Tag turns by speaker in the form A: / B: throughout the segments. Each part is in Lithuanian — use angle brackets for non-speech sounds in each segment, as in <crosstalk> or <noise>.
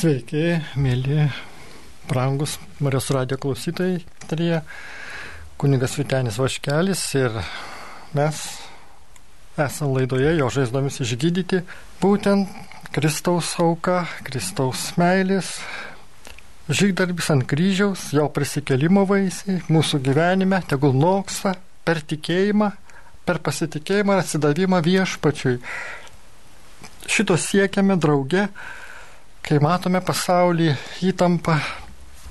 A: Sveiki, mėly, brangus Marijos radio klausytojai. Tarė kunigas Vitenis Vaškelis ir mes esame laidoje jo žaizdomis išgydyti. Būtent Kristaus auka, Kristaus meilės, žygdarbis ant kryžiaus, jo prisikelimo vaisiai mūsų gyvenime tegul noksta per tikėjimą, per pasitikėjimą ir atsidavimą viešpačiui. Šito siekiame drauge, kai matome pasaulį įtampa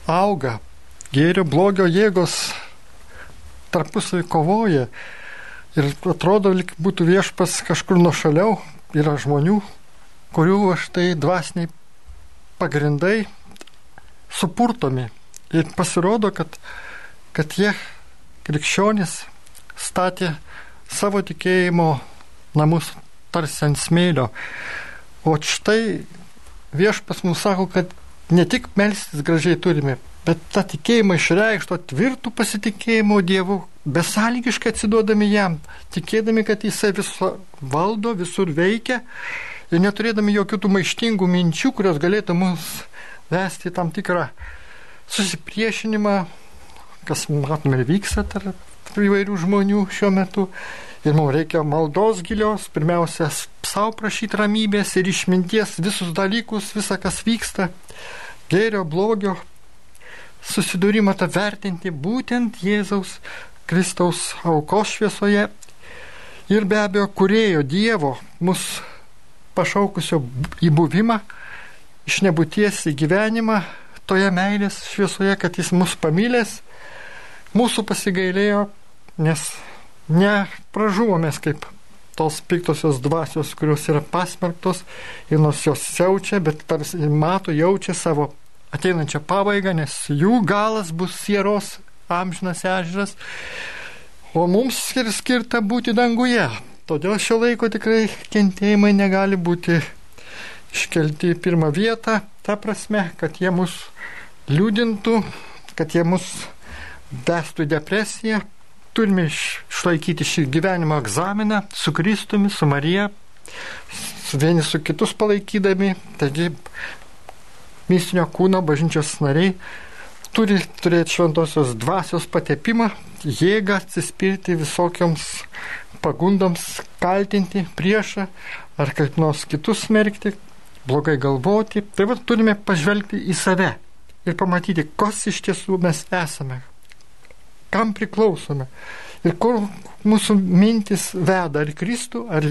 A: auga, gėrio blogio jėgos tarpusavį kovoja ir atrodo, lyg būtų viešpas kažkur nuošaliau, yra žmonių, kurių aš tai dvasiniai pagrindai supurtomi ir pasirodo, kad, kad jie krikščionys statė savo tikėjimo namus tarsi ant smėlio. O štai viešpas mums sako, kad ne tik melstis gražiai turime, bet tą tikėjimą išreikšto tvirtų pasitikėjimo Dievu, besąlygiškai atsiduodami jam, tikėdami, kad jisai viso valdo, visur veikia ir neturėdami jokių tų maištingų minčių, kurios galėtų mus vesti tam tikrą susipriešinimą, kas matome ir vyksta tarp įvairių žmonių šiuo metu. Ir mums reikia maldos gilios, pirmiausia, savo prašyti ramybės ir išminties visus dalykus, visą, kas vyksta, gėrio, blogio, susidūrimą tą vertinti būtent Jėzaus Kristaus aukos šviesoje. Ir be abejo kurėjo Dievo mus pašaukusio į buvimą, iš nebūties į gyvenimą, toje meilės šviesoje, kad jis mus pamylės, mūsų pasigailėjo, nes nepražuvomės kaip tos piktosios dvasios, kurios yra pasmerktos ir nors jos siaučia, bet tarsi mato, jaučia savo ateinančią pabaigą, nes jų galas bus sieros amžinas ežeras, o mums skirta būti danguje. Todėl šio laiko tikrai kentėjimai negali būti iškelti į pirmą vietą, ta prasme, kad jie mus liūdintų, kad jie mus vestų į depresiją. Turime išlaikyti šį gyvenimo egzaminą su Kristumi, su Marija, vieni su kitus palaikydami. Taigi, mistinio kūno bažnyčios nariai turi turėti šventosios dvasios patepimą, jėgą atsispirti visokioms pagundoms, kaltinti priešą ar kaip nors kitus smerkti, blogai galvoti. Tai vad turime pažvelgti į save ir pamatyti, kas iš tiesų mes esame, kam priklausome ir kur mūsų mintis veda, ar į Kristų, ar,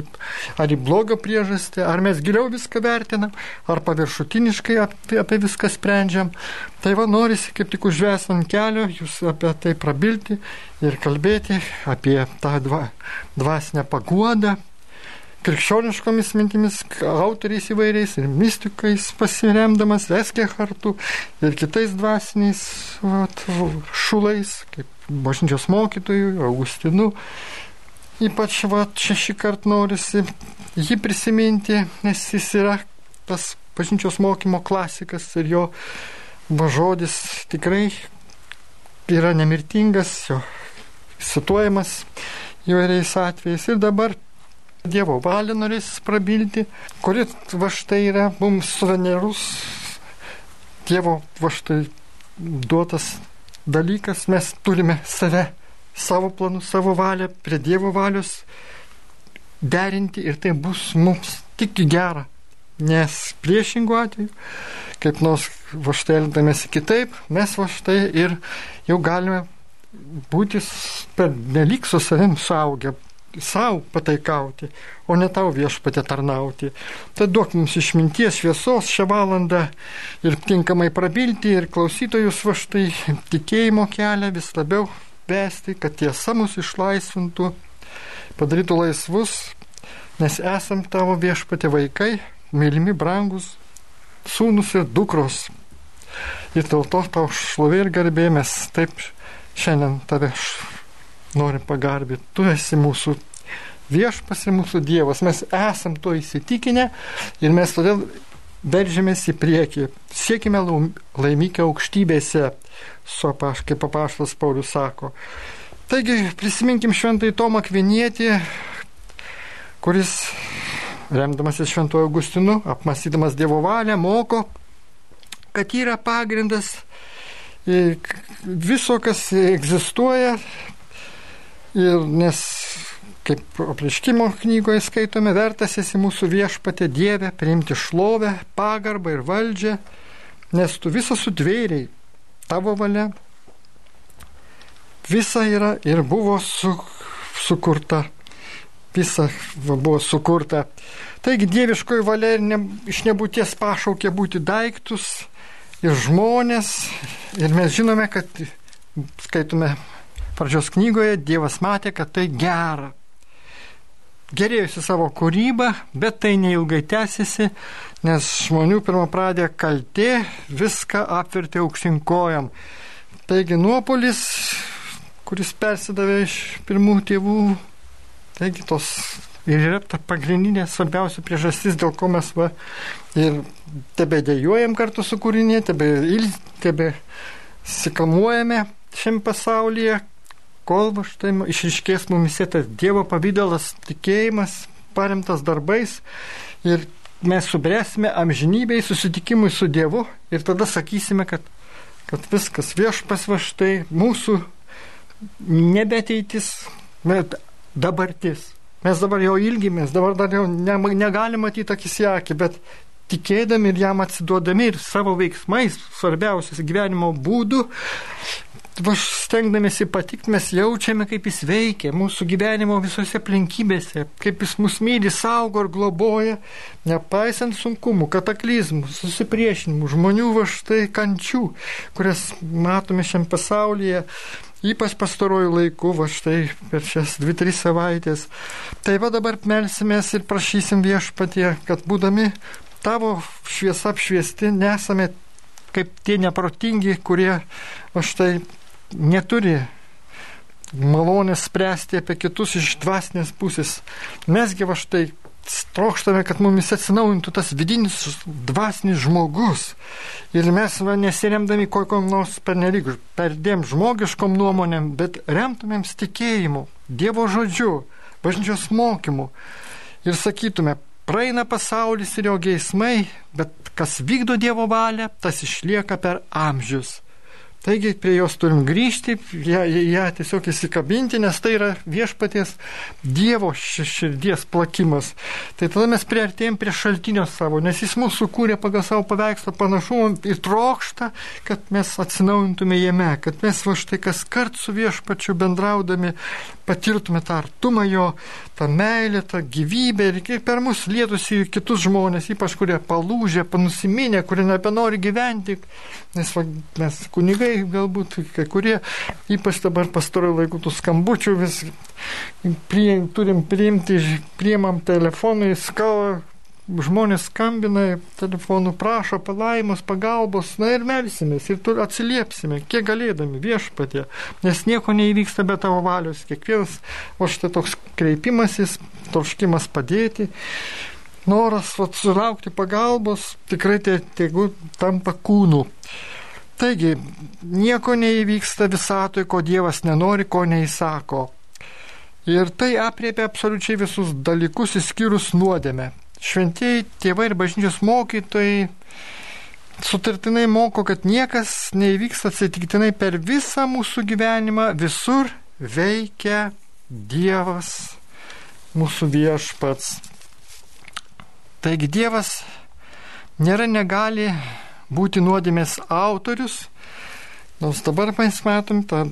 A: ar į blogio priežastį, ar mes giliau viską vertinam, ar paviršutiniškai apie, apie viską sprendžiam. Tai va norisi kaip tik užves ant kelio, jūs apie tai prabilti ir kalbėti apie tą dva, dvasinę paguodą, krikščioniškomis mintimis, autoriais įvairiais ir mystikais pasiremdamas, Eskė kartu ir kitais dvasiniais vat, šulais, kaip bažnyčios mokytojų, Augustinu. Ypač vat, šešį kartą norisi jį prisiminti, nes jis yra tas bažnyčios mokymo klasikas ir jo žodis tikrai yra nemirtingas, jo cituojamas įvairiais atvejais. Ir dabar Dievo valią norės prabilti, kuri va štai yra mums suvenerus Dievo va štai duotas dalykas, mes turime save, savo planus, savo valią prie Dievo valios derinti ir tai bus mums tik į gerą. Nes priešingų atveju, kaip nors va štai elgdamėsi kitaip, mes va štai ir jau galime būti per nelik su savim suaugę, savo pataikauti, o ne tau viešpatė tarnauti. Tad duok mums išminties šviesos šią valandą ir tinkamai prabilti ir klausytojus va štai tikėjimo kelią vis labiau vesti, kad tiesa mus išlaisvintų, padarytų laisvus, nes esam tavo viešpatė vaikai, mylimi, brangus, sūnus ir dukros. Ir dėl to tau šlovė ir garbė mes taip šiandien tave norim pagarbinti. Tu esi mūsų viešpas ir mūsų Dievas. Mes esam to įsitikinę ir mes todėl veržėmės į priekį. Siekime laimikio aukštybėse, su apaš, kaip apaštas Paulius sako. Taigi prisiminkim šventai Tomą Kvinietį, kuris, remdamasis šventuoju Augustinu, apmastydamas Dievo valią, moko, kad yra pagrindas viso, kas egzistuoja. Ir nes, kaip apriškimo knygoje skaitome, vertas esi mūsų viešpatė Dieve priimti šlovę, pagarbą ir valdžią, nes tu visą sutvėriai, tavo valia, visa yra ir buvo su, sukurta. Visa buvo sukurta. Taigi dieviškoji valia ir ne, iš nebūties pašaukė būti daiktus ir žmonės. Ir mes žinome, kad skaitome pradžios knygoje, Dievas matė, kad tai gera. Gerėjusi savo kūrybą, bet tai neilgai tęsiasi, nes žmonių pirmą pradė kaltė viską apvertė aukštinkojam. Taigi nuopolis kuris persidavė iš pirmų tėvų. Taigi tos ir yra ta pagrindinė svarbiausia priežastis, dėl ko mes va ir tebe dėjojam kartu su kūrinė, tebe, tebe sikamuojame šiam pasaulyje, kol va štai išriškės mumise tas Dievo pavydalas, tikėjimas, paremtas darbais ir mes subręsime amžinybei susitikimui su Dievu ir tada sakysime, kad, kad viskas viešpas va štai mūsų nebe ateitis, bet dabartis. Mes dabar jau ilgimės, dabar dar jau ne, negalim matyti akis į akį, bet tikėdami ir jam atsiduodami ir savo veiksmais, svarbiausias gyvenimo būdų, stengdamėsi patikti, mes jaučiame, kaip jis veikia mūsų gyvenimo visose aplinkybėse, kaip jis mus myli, saugo ir globoja, nepaisant sunkumų, kataklizmų, susipriešinimų, žmonių va štai kančių, kurias matome šiam pasaulyje, ypač pastarojų laikų, va štai per šias dvi, tris savaitės. Tai va dabar melsimės ir prašysim viešpatie, kad būdami tavo šviesa apšviesti, nesame kaip tie neprotingi, kurie va štai neturi malonės spręsti apie kitus iš dvasinės pusės. Mesgi va štai trokštame, kad mumis atsinaujintų tas vidinis dvasinis žmogus. Ir mes va, nesiremdami kokiam nors pernelyg perdėm žmogiškom nuomonėm, bet remtumėms tikėjimu, Dievo žodžiu, bažnyčios mokymu. Ir sakytume, praeina pasaulis ir jo geismai, bet kas vykdo Dievo valią, tas išlieka per amžius. Taigi prie jos turim grįžti, ją, ją tiesiog įsikabinti, nes tai yra viešpaties Dievo širdies plakimas. Tai tada mes priartėjom prie šaltinio savo, nes jis mūsų kūrė pagal savo paveikslą panašumą ir trokšta, kad mes atsinaujintume jame, kad mes va štai kas kart su viešpačiu bendraudami patirtume tą artumą jo, tą meilę, tą gyvybę ir per mus lietųsi kitus žmonės, ypač kurie palūžė, panusiminė, kurie nebenori gyventi, nes va, mes kunigai galbūt kai kurie, ypač dabar pastaruoju laiku tų skambučių vis prie, turim priimti, priimam telefonai, skala, žmonės skambina telefonu, prašo palaimos, pagalbos, na ir melsimės ir tu atsiliepsime, kiek galėdami viešpatė, nes nieko neįvyksta be tavo valios, kiekvienas, o štai toks kreipimasis, troškimas padėti, noras vat, sulaukti pagalbos, tikrai tai tegu tampa kūnu. Taigi, nieko neįvyksta visatoje, ko Dievas nenori, ko neįsako. Ir tai apriepia absoliučiai visus dalykus, įskyrus nuodėmę. Šventieji tėvai ir bažnyčios mokytojai sutartinai moko, kad niekas neįvyksta atsitiktinai per visą mūsų gyvenimą, visur veikia Dievas, mūsų viešpats. Taigi Dievas nėra negali būti nuodėmės autorius, nors dabar mes matom ta,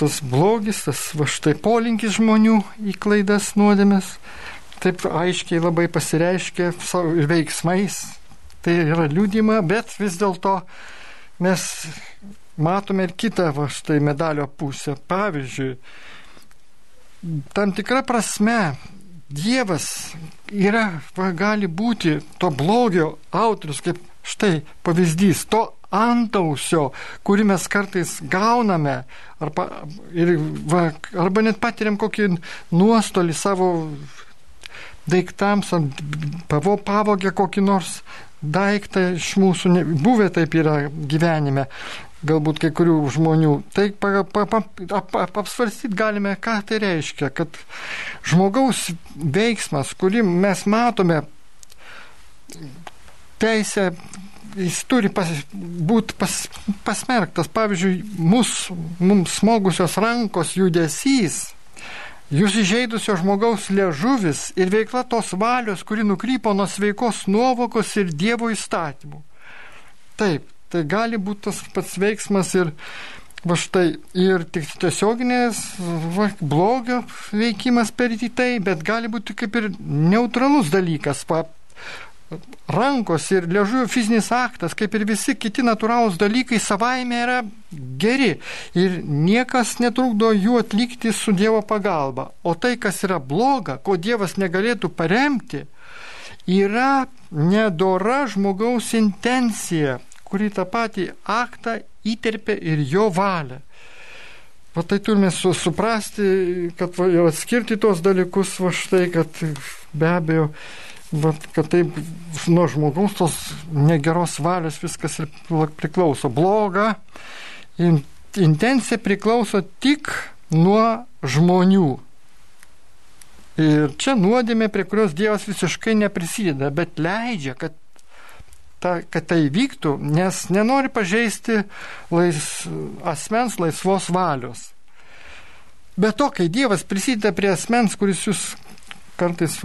A: tas blogis, tas va štai polinkis žmonių į klaidas nuodėmės, taip aiškiai labai pasireiškia savo veiksmais, tai yra liūdima, bet vis dėlto mes matome ir kitą va štai medalio pusę. Pavyzdžiui, tam tikra prasme Dievas yra, va, gali būti to blogio autorius, kaip Štai pavyzdys to antausio, kurį mes kartais gauname, arba, ir, va, arba net patiriam kokį nuostolį savo daiktams, pavo pavogę kokį nors daiktą iš mūsų, ne, buvę taip yra gyvenime, galbūt kai kurių žmonių. Tai pa, pa, pa, ap, ap, apsvarstyti galime, ką tai reiškia, kad žmogaus veiksmas, kurį mes matome teisę jis turi pas, būti pas, pasmerktas. Pavyzdžiui, mus, mums smogusios rankos judesys, jūs įžeidusio žmogaus liežuvis ir veikla tos valios, kuri nukrypo nuo sveikos nuovokos ir Dievo įstatymų. Taip, tai gali būti tas pats veiksmas ir va štai ir tik tiesioginės va, blogio veikimas per į tai, bet gali būti kaip ir neutralus dalykas. Pa, rankos ir liežuvio fizinis aktas, kaip ir visi kiti natūralūs dalykai, savaime yra geri ir niekas netrukdo jų atlikti su Dievo pagalba. O tai, kas yra bloga, ko Dievas negalėtų paremti, yra nedora žmogaus intencija, kuri tą patį aktą įterpia ir jo valią. Va tai turime su, suprasti, kad va, jau atskirti tos dalykus, va štai, kad be abejo, va, kad taip nuo žmogaus tos negeros valios viskas ir priklauso. Bloga in, intencija priklauso tik nuo žmonių. Ir čia nuodėmė, prie kurios Dievas visiškai neprisideda, bet leidžia, kad ta, kad tai vyktų, nes nenori pažeisti lais, asmens laisvos valios. Be to, kai Dievas prisideda prie asmens, kuris jūs kartais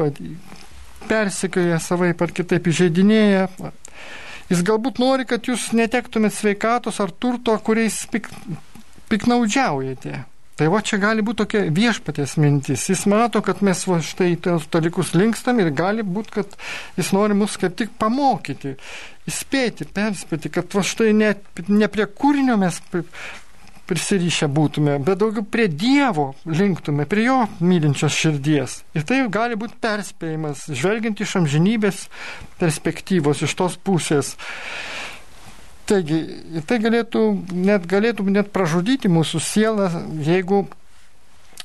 A: persikioja savai ar kitaip įžeidinėja, jis galbūt nori, kad jūs netektumėt sveikatos ar turto, kuriais pik, piknaudžiaujate. Tai va čia gali būti tokia viešpatės mintis. Jis mato, kad mes va štai tos dalykus linkstam ir gali būti, kad jis nori mus kaip tik pamokyti, įspėti, perspėti, kad va štai ne, ne prie kūrinio mes prisirišę būtume, bet daugiau prie Dievo linktume, prie Jo mylinčios širdies. Ir tai gali būti perspėjimas, žvelgiant iš amžinybės perspektyvos, iš tos pusės. Taigi, tai galėtų net, galėtų net pražudyti mūsų sielą, jeigu,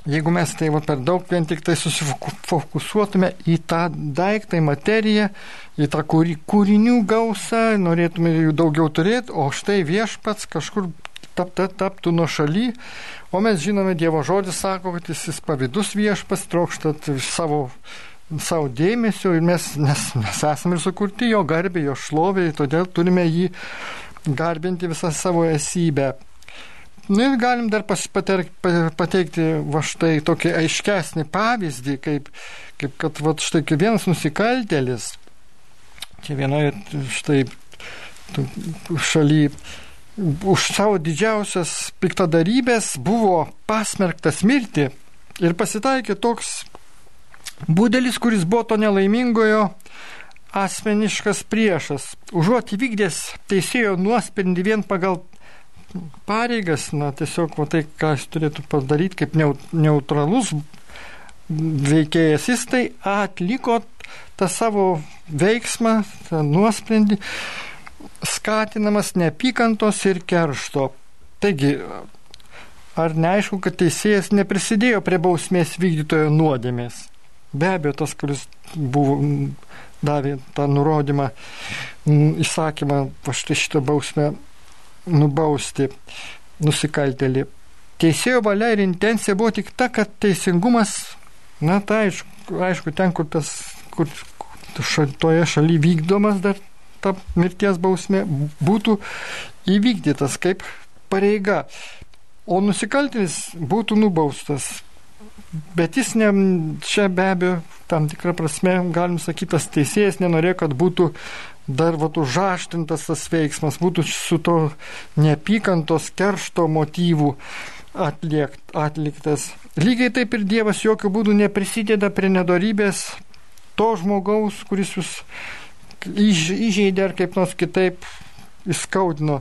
A: jeigu mes tai va, per daug vien tik tai susifokusuotume į tą daiktą, į materiją, į tą kūrinių gausą, norėtume jų daugiau turėti, o štai viešpats kažkur taptų, taptų nuo šaly, o mes žinome, Dievo žodis sako, kad jis pavydus viešpas, trokštat savo savo dėmesio ir mes, nes mes esame ir sukurti jo garbė, jo šlovė, todėl turime jį garbinti visą savo esybę. Na nu ir galim dar paterk, pateikti va štai tokį aiškesnį pavyzdį, kaip, kaip kad va štai kaip vienas nusikaltėlis, čia vienoje štai šaly už savo didžiausias piktadarybės buvo pasmerktas mirti ir pasitaikė toks būdelis, kuris buvo to nelaimingojo asmeniškas priešas. Užuot įvykdęs teisėjo nuosprendį vien pagal pareigas, na tiesiog va, tai, ką jis turėtų padaryti kaip neutralus veikėjas, jis tai atliko tą savo veiksmą, tą nuosprendį, skatinamas neapykantos ir keršto. Taigi, ar neaišku, kad teisėjas neprisidėjo prie bausmės vykdytojo nuodėmės? Be abejo, tas, kuris buvo davė tą nurodymą, įsakymą, štai šitą bausmę nubausti nusikaltelį. Teisėjo valia ir intencija buvo tik ta, kad teisingumas, na tai aišku, aišku ten, kur tas, kur toje šalyje vykdomas dar ta mirties bausmė, būtų įvykdytas kaip pareiga. O nusikaltėlis būtų nubaustas Bet jis ne, čia be abejo, tam tikrą prasme, galim sakyti, tas teisėjas nenorėjo, kad būtų dar vat užaštintas tas veiksmas, būtų su to neapykantos keršto motyvų atliekt, atliktas. Lygiai taip ir Dievas jokių būdų neprisideda prie nedorybės to žmogaus, kuris jūs įžeidė ar kaip nors kitaip įskaudino.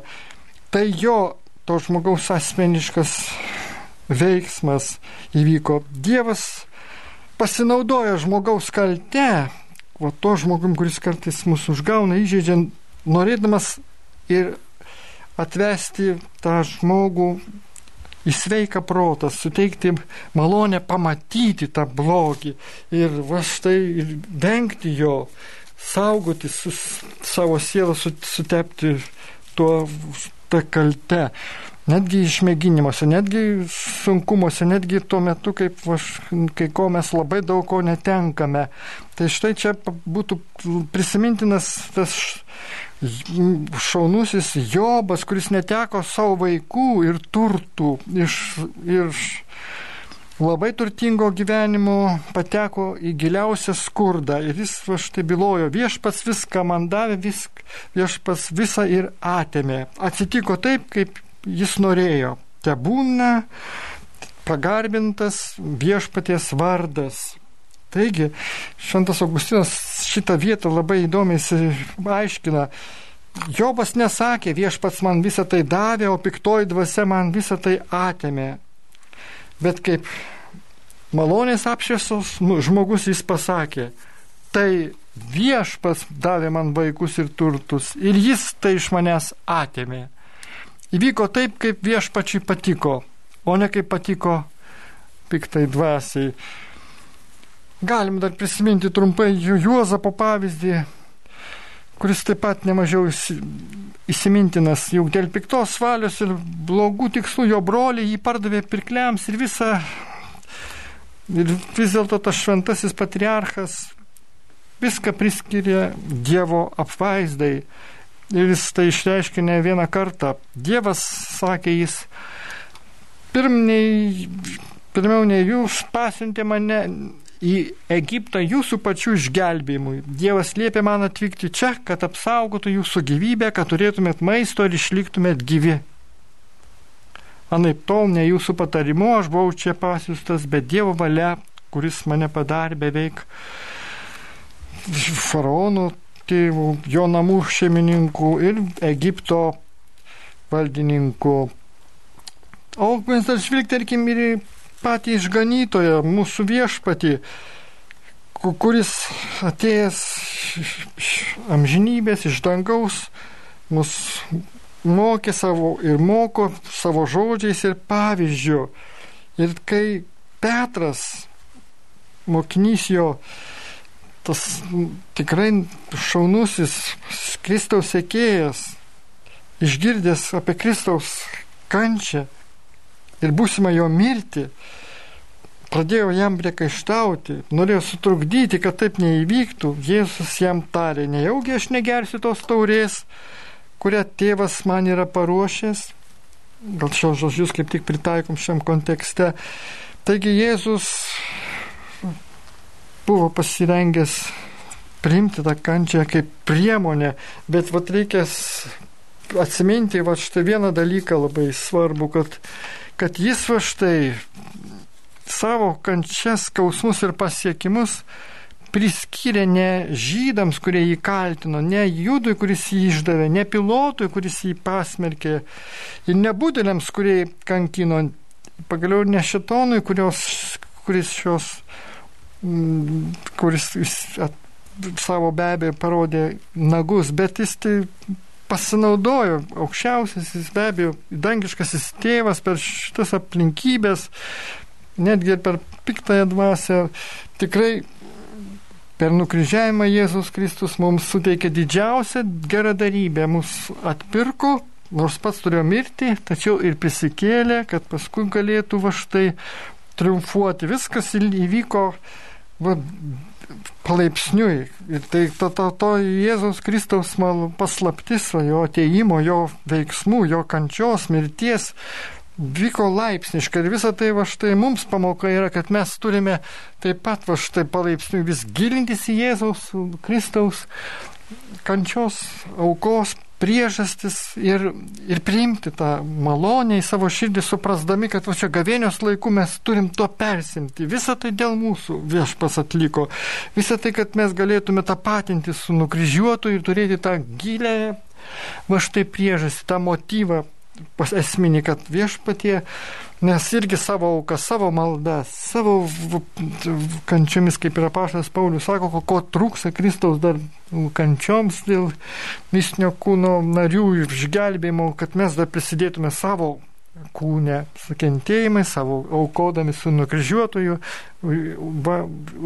A: Tai jo, to žmogaus asmeniškas veiksmas įvyko. Dievas pasinaudoja žmogaus kalte, o to žmogum, kuris kartais mus užgauna, įžeidžia, norėdamas ir atvesti tą žmogų į sveiką protą, suteikti malonę pamatyti tą blogį ir va štai ir vengti jo, saugoti su, savo sielą, su, sutepti tuo tą kaltę. netgi išmėginimuose, netgi sunkumuose, netgi tuo metu, kaip, kai ko mes labai daug ko netenkame. Tai štai čia būtų prisimintinas tas šaunusis Jobas, kuris neteko savo vaikų ir turtų iš, iš labai turtingo gyvenimo pateko į giliausią skurdą ir jis štai bylojo, viešpats viską man davė, visk, viešpats visą ir atėmė. Atsitiko taip, kaip jis norėjo. Te būna pagarbintas viešpaties vardas. Taigi, Šventas Augustinas šitą vietą labai įdomiai aiškina. Jobas nesakė, viešpats man visą tai davė, o piktoji dvasia man visą tai atėmė. Bet kaip malonės apšviesos žmogus jis pasakė, tai viešpats davė man vaikus ir turtus ir jis tai iš manęs atėmė įvyko taip, kaip viešpačiai patiko, o ne kaip patiko piktai dvasiai. Galim dar prisiminti trumpai Juozapo pavyzdį, kuris taip pat nemažiau įsimintinas, juk dėl piktos valios ir blogų tikslų jo broliai jį pardavė pirkliams ir visą. Ir vis dėlto tas šventasis patriarchas viską priskiria Dievo apvaizdai ir jis tai išreiškė ne vieną kartą. Dievas, sakė jis, pirmniai, pirmiau nei jūs pasiuntė mane į Egiptą jūsų pačių išgelbėjimui. Dievas liepė man atvykti čia, kad apsaugotų jūsų gyvybę, kad turėtumėt maisto ir išliktumėt gyvi. Anaip tol, ne jūsų patarimu, aš buvau čia pasiustas, bet Dievo valia, kuris mane padarė beveik faraonų tėvų, jo namų šeimininkų ir Egipto valdininkų. O mes dar žvilgterkim ir patį išganytoją, mūsų viešpatį, kuris atėjęs iš amžinybės, iš dangaus, mus mokė savo ir moko savo žodžiais ir pavyzdžių. Ir kai Petras, mokinys jo, tas tikrai šaunusis Kristaus sekėjas, išgirdęs apie Kristaus kančią ir būsimą jo mirtį, pradėjo jam priekaištauti, norėjo sutrukdyti, kad taip neįvyktų. Jėzus jam tarė, nejaugi aš negersiu tos taurės, kurią tėvas man yra paruošęs. Gal šios žodžius kaip tik pritaikom šiam kontekste. Taigi Jėzus buvo pasirengęs priimti tą kančią kaip priemonę, bet vat reikės atsiminti va štai vieną dalyką labai svarbu, kad, kad jis va štai savo kančias, skausmus ir pasiekimus priskyrė ne žydams, kurie jį kaltino, ne judui, kuris jį išdavė, ne pilotui, kuris jį pasmerkė, ir ne būdėliams, kurie kankino, pagaliau ne šitonui, kurios, kuris šios Mm, kuris savo be abejo parodė nagus, bet jis tai pasinaudojo aukščiausiasis be abejo dangiškasis tėvas per šitas aplinkybės, netgi ir per piktąją dvasę, tikrai per nukryžiavimą Jėzus Kristus mums suteikė didžiausią geradarybę, mus atpirko, nors pats turėjo mirti, tačiau ir prisikėlė, kad paskui galėtų va štai triumfuoti. Viskas įvyko va, palaipsniui. Ir tai to, to, to Jėzaus Kristaus paslaptis, jo ateimo, jo veiksmų, jo kančios, mirties vyko laipsniškai. Ir visa tai va štai mums pamoka yra, kad mes turime taip pat va štai palaipsniui vis gilintis į Jėzaus Kristaus kančios aukos priežastis ir, ir priimti tą malonę į savo širdį, suprasdami, kad va čia gavėnios laiku mes turim to persimti. Visą tai dėl mūsų viešpas atliko. Visą tai, kad mes galėtume tą patinti su nukryžiuotu ir turėti tą gilę, va štai priežastį, tą motyvą esminį, kad viešpatie Nes irgi savo auką, savo maldą, savo kančiomis, kaip ir apaštas Paulius sako, ko, ko trūksa Kristaus dar kančioms dėl mistinio kūno narių išgelbėjimo, kad mes dar prisidėtume savo kūne sukentėjimai, savo aukodami su nukryžiuotoju, va,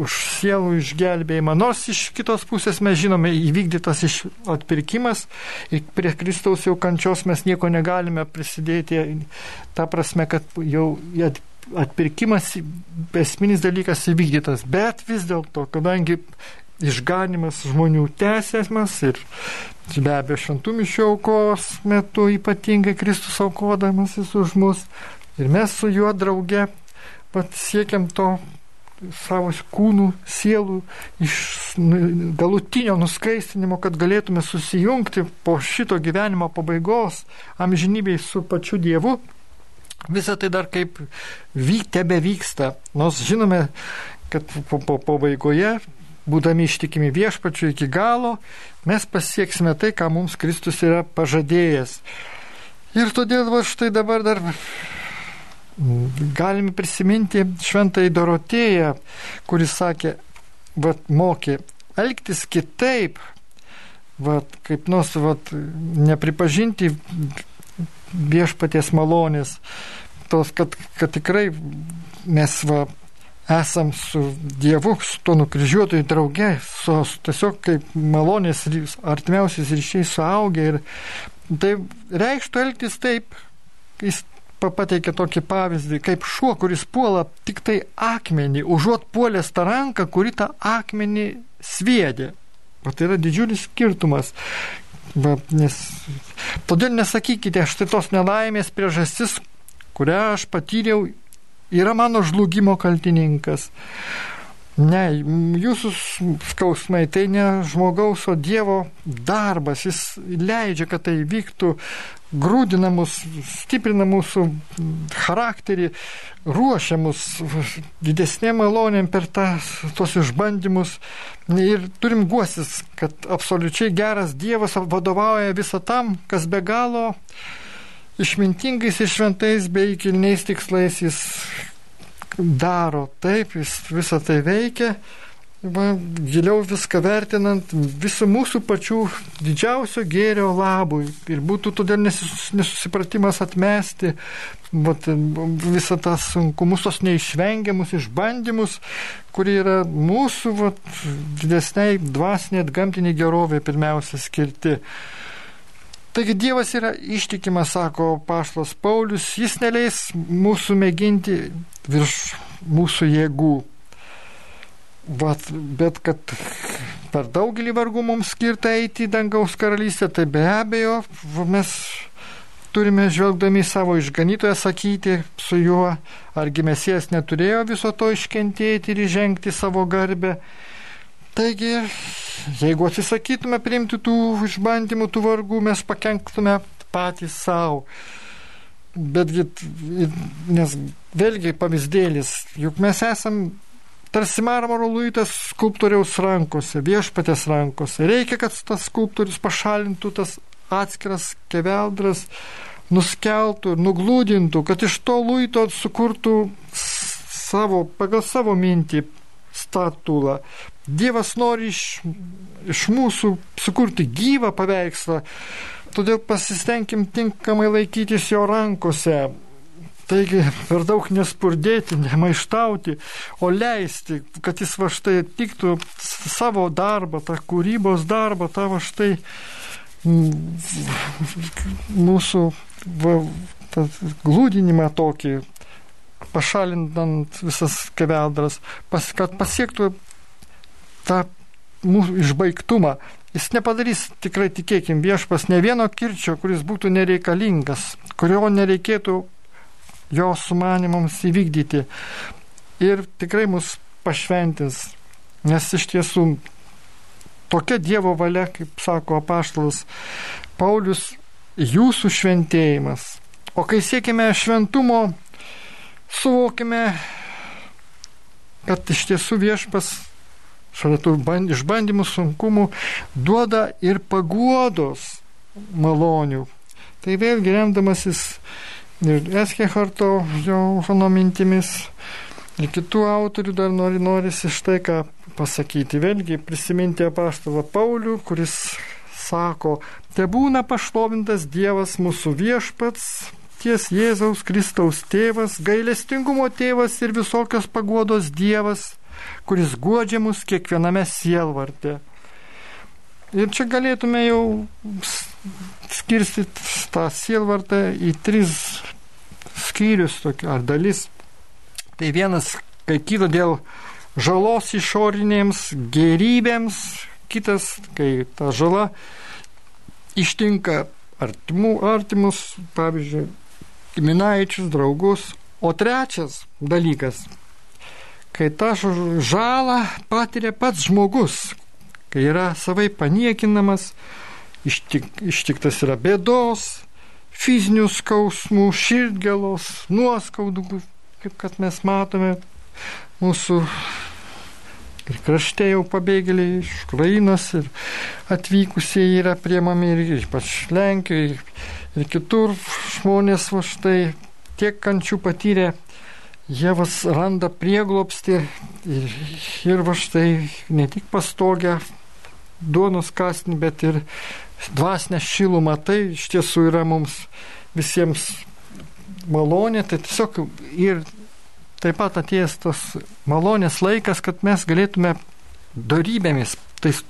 A: už sielų išgelbėjimą. Nors iš kitos pusės mes žinome įvykdytas iš atpirkimas ir prie Kristaus jau kančios mes nieko negalime prisidėti. Ta prasme, kad jau atpirkimas esminis dalykas įvykdytas. Bet vis dėlto, kadangi išganimas žmonių tęsiamas ir be abejo šventų mišių aukos metu ypatingai Kristus aukodamasis už mus ir mes su juo drauge pat siekiam to savo kūnų, sielų iš nu, galutinio nuskaistinimo, kad galėtume susijungti po šito gyvenimo pabaigos amžinybėj su pačiu Dievu. Visą tai dar kaip vyk, tebe vyksta, nors žinome, kad po, po pabaigoje būdami ištikimi viešpačiu iki galo, mes pasieksime tai, ką mums Kristus yra pažadėjęs. Ir todėl va štai dabar dar galime prisiminti šventąjį Dorotėją, kuris sakė, va, mokė elgtis kitaip, va, kaip nors va, nepripažinti viešpaties malonės, tos, kad, kad tikrai mes va, esam su Dievu, su to nukryžiuotojų drauge, su, tiesiog kaip malonės artimiausiais ryšiais suaugę. Ir tai reikštų elgtis taip, jis pateikė tokį pavyzdį, kaip šuo, kuris puola tik tai akmenį, užuot puolęs tą ranką, kuri tą akmenį sviedė. O tai yra didžiulis skirtumas. Va, nes, todėl nesakykite, štai tos nelaimės priežastis, kurią aš patyriau, yra mano žlugimo kaltininkas. Ne, jūsų skausmai tai ne žmogaus, o Dievo darbas. Jis leidžia, kad tai vyktų, grūdina mus, stiprina mūsų charakterį, ruošia mus didesnėm malonėm per tą, tos išbandymus. Ir turim guosis, kad absoliučiai geras Dievas vadovauja visą tam, kas be galo išmintingais ir šventais bei kilniais tikslais jis daro taip, jis visą tai veikia, va, giliau viską vertinant visų mūsų pačių didžiausio gėrio labui. Ir būtų todėl nesusipratimas atmesti vat, visą tą sunkumus, tos neišvengiamus išbandymus, kurie yra mūsų vat, didesniai dvasiniai atgamtiniai gerovė pirmiausia skirti. Taigi Dievas yra ištikimas, sako Paštas Paulius, jis neleis mūsų mėginti virš mūsų jėgų. Vat, bet kad per daugelį vargų mums skirta eiti į dangaus karalystę, tai be abejo mes turime žvelgdami savo išganytoją sakyti su juo, argi mesijas neturėjo viso to iškentėti ir įžengti savo garbę. Taigi Jeigu atsisakytume priimti tų išbandymų, tų vargų, mes pakenktume patys savo. Betgi, nes vėlgi pavyzdėlis, juk mes esam tarsi marmaro luitas skulptoriaus rankose, viešpatės rankose. Reikia, kad tas skulptorius pašalintų tas atskiras keveldras, nuskeltų nuglūdintų, kad iš to luito sukurtų savo, pagal savo mintį statulą, Dievas nori iš, iš mūsų sukurti gyvą paveikslą, todėl pasistengim tinkamai laikytis jo rankose. Taigi per daug nespurdėti, nemaištauti, o leisti, kad jis va štai atliktų savo darbą, tą kūrybos darbą, tą va štai mūsų va, glūdinimą tokį, pašalinant visas keveldras, pas, kad pasiektų tą mūsų išbaigtumą. Jis nepadarys, tikrai tikėkim, viešpas ne vieno kirčio, kuris būtų nereikalingas, kurio nereikėtų jo sumanimams įvykdyti. Ir tikrai mus pašventins, nes iš tiesų tokia Dievo valia, kaip sako apaštalas Paulius, jūsų šventėjimas. O kai siekime šventumo, suvokime, kad iš tiesų viešpas šalia tų išbandymų, sunkumų, duoda ir paguodos malonių. Tai vėlgi remdamasis ir Eskecharto Johono mintimis, ir kitų autorių dar nori, norisi štai ką pasakyti. Vėlgi prisiminti apaštalą Paulių, kuris sako, te būna pašlovintas Dievas mūsų viešpats, viešpaties Jėzaus Kristaus tėvas, gailestingumo tėvas ir visokios paguodos dievas, kuris guodžia mus kiekviename sielvarte. Ir čia galėtume jau skirstyti tą sielvartą į tris skyrius ar dalis. Tai vienas, kai kyla dėl žalos išorinėms gerybėms, kitas, kai ta žala ištinka artimų, artimus, pavyzdžiui, giminaičius, draugus. O trečias dalykas, kai tą žalą patiria pats žmogus, kai yra savai paniekinamas, ištik, ištiktas yra bėdos, fizinių skausmų, širdgėlos, nuoskaudų, kaip kad mes matome mūsų ir krašte jau pabėgėliai iš Ukrainos ir atvykusieji yra priemami ir ypač Lenkijoje ir kitur žmonės va štai tiek kančių patyrė, jie vas randa prieglopsti ir, ir va štai ne tik pastogę duonos kasnį, bet ir dvasinę šilumą. Tai iš tiesų yra mums visiems malonė, tai tiesiog ir taip pat atėjęs tas malonės laikas, kad mes galėtume darybėmis, tais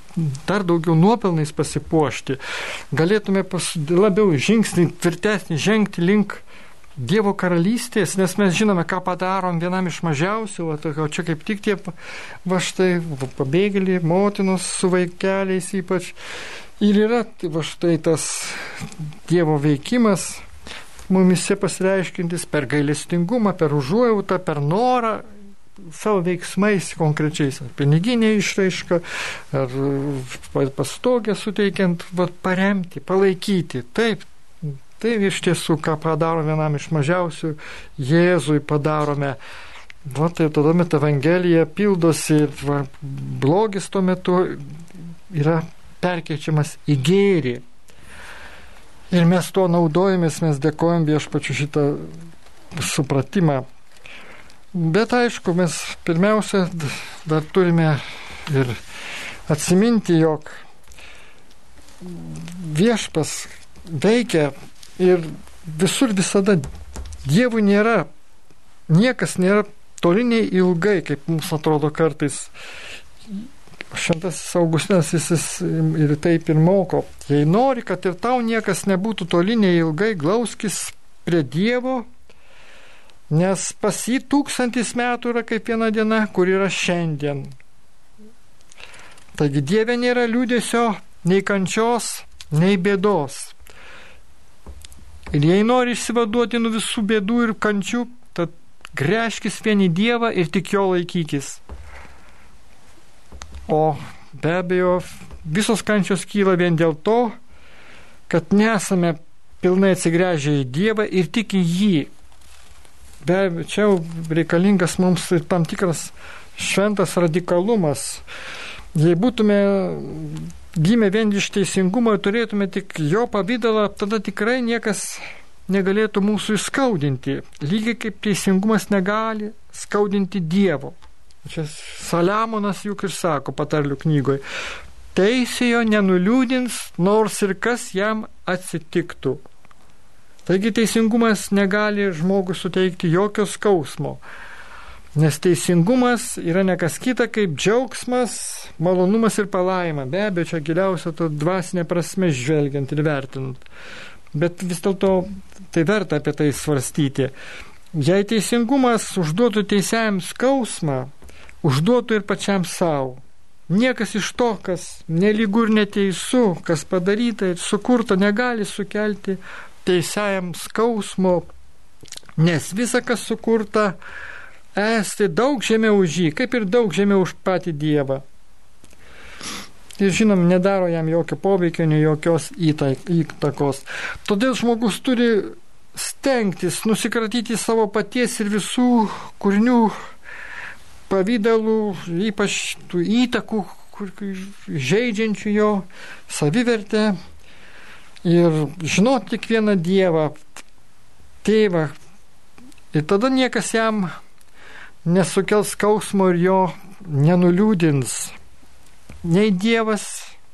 A: dar daugiau nuopelnais pasipuošti, galėtume pas, labiau žingsnį tvirtesnį žengti link Dievo karalystės, nes mes žinome, ką padarom vienam iš mažiausių, o čia kaip tik tie va štai pabėgėliai, motinos su vaikeliais ypač. Ir yra va štai tas Dievo veikimas, mumise pasireiškintis per gailestingumą, per užuojautą, per norą savo veiksmais konkrečiais, ar piniginė išraiška, ar pastogę suteikiant, va, paremti, palaikyti. Taip, tai iš tiesų, ką padaro vienam iš mažiausių, Jėzui padarome. Va, tai tada met Evangelija pildosi va, blogis tuo metu yra perkeičiamas į gėrį. Ir mes tuo naudojamės, mes dėkojam viešpačiu šitą supratimą. Bet aišku, mes pirmiausia dar turime ir atsiminti, jog viešpas veikia ir visur visada Dievui nėra, niekas nėra toliniai ilgai, kaip mums atrodo kartais šventasis Augustinas jis ir taip ir moko. Jei nori, kad ir tau niekas nebūtų toli neilgai, glauskis prie Dievo, nes pas jį tūkstantis metų yra kaip viena diena, kur yra šiandien. Taigi Dieve nėra liūdėsio nei kančios, nei bėdos. Ir jei nori išsivaduoti nuo visų bėdų ir kančių, tad greškis vieni Dievą ir tik jo laikykis. O be abejo, visos kančios kyla vien dėl to, kad nesame pilnai atsigręžę į Dievą ir tik į jį. Be abejo, čia reikalingas mums tam tikras šventas radikalumas. Jei būtume gimę vien iš teisingumo ir turėtume tik jo pavydalą, tada tikrai niekas negalėtų mūsų įskaudinti. Lygiai kaip teisingumas negali skaudinti Dievo. Čia Saliamonas juk ir sako patarlių knygoje. Teisėjo nenuliūdins, nors ir kas jam atsitiktų. Taigi teisingumas negali žmogui suteikti jokio skausmo, nes teisingumas yra nekas kita kaip džiaugsmas, malonumas ir palaima. Be abejo, čia giliausia to dvasinė prasme žvelgiant ir vertinant. Bet vis dėlto tai verta apie tai svarstyti. Jei teisingumas užduotų teisėjams skausmą, užduotų ir pačiam savo. Niekas iš to, kas nelygu ir neteisu, kas padaryta ir sukurta, negali sukelti teisėjam skausmo, nes visa, kas sukurta, esti daug žemiau už jį, kaip ir daug žemiau už patį Dievą. Ir žinom, nedaro jam jokio poveikio, nei jokios įtakos. Todėl žmogus turi stengtis nusikratyti savo paties ir visų kūrinių pavydalų, ypač tų įtakų, kur, žaidžiančių jo savivertę ir žinoti tik vieną Dievą, tėvą. Ir tada niekas jam nesukels skausmo ir jo nenuliūdins. Nei Dievas,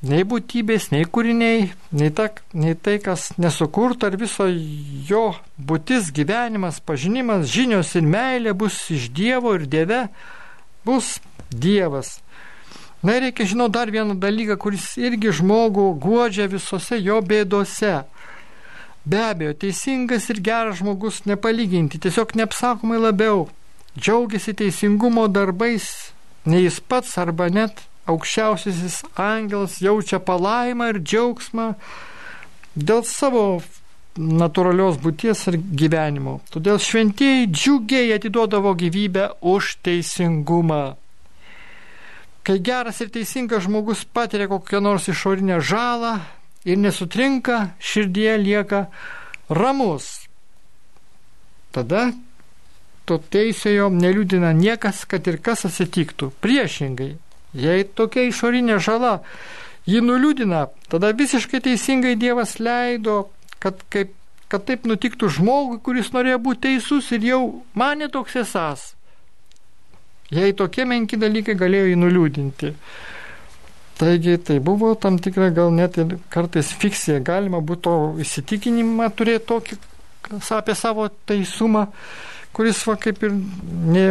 A: nei būtybės, nei kūriniai, nei, ta, nei tai, kas nesukurta, ar viso jo būtis, gyvenimas, pažinimas, žinios ir meilė bus iš Dievo ir Dieve, bus Dievas. Na ir reikia žinoti dar vieną dalyką, kuris irgi žmogų guodžia visose jo bėdose. Be abejo, teisingas ir geras žmogus nepalyginti, tiesiog neapsakomai labiau džiaugiasi teisingumo darbais, nei jis pats arba net aukščiausiasis angelas jaučia palaimą ir džiaugsmą dėl savo natūralios būties ir gyvenimo. Todėl šventieji džiugiai atiduodavo gyvybę už teisingumą. Kai geras ir teisingas žmogus patiria kokią nors išorinę žalą ir nesutrinka, širdie lieka ramus. Tada to teisėjo neliūdina niekas, kad ir kas atsitiktų. Priešingai, Jei tokia išorinė žala jį nuliūdina, tada visiškai teisingai Dievas leido, kad, kaip, kad taip nutiktų žmogui, kuris norėjo būti teisus ir jau mane toks esas. Jei tokie menki dalykai galėjo jį nuliūdinti. Taigi tai buvo tam tikra gal net ir kartais fikcija. Galima būtų įsitikinimą turėti tokį apie savo teisumą, kuris va kaip ir ne,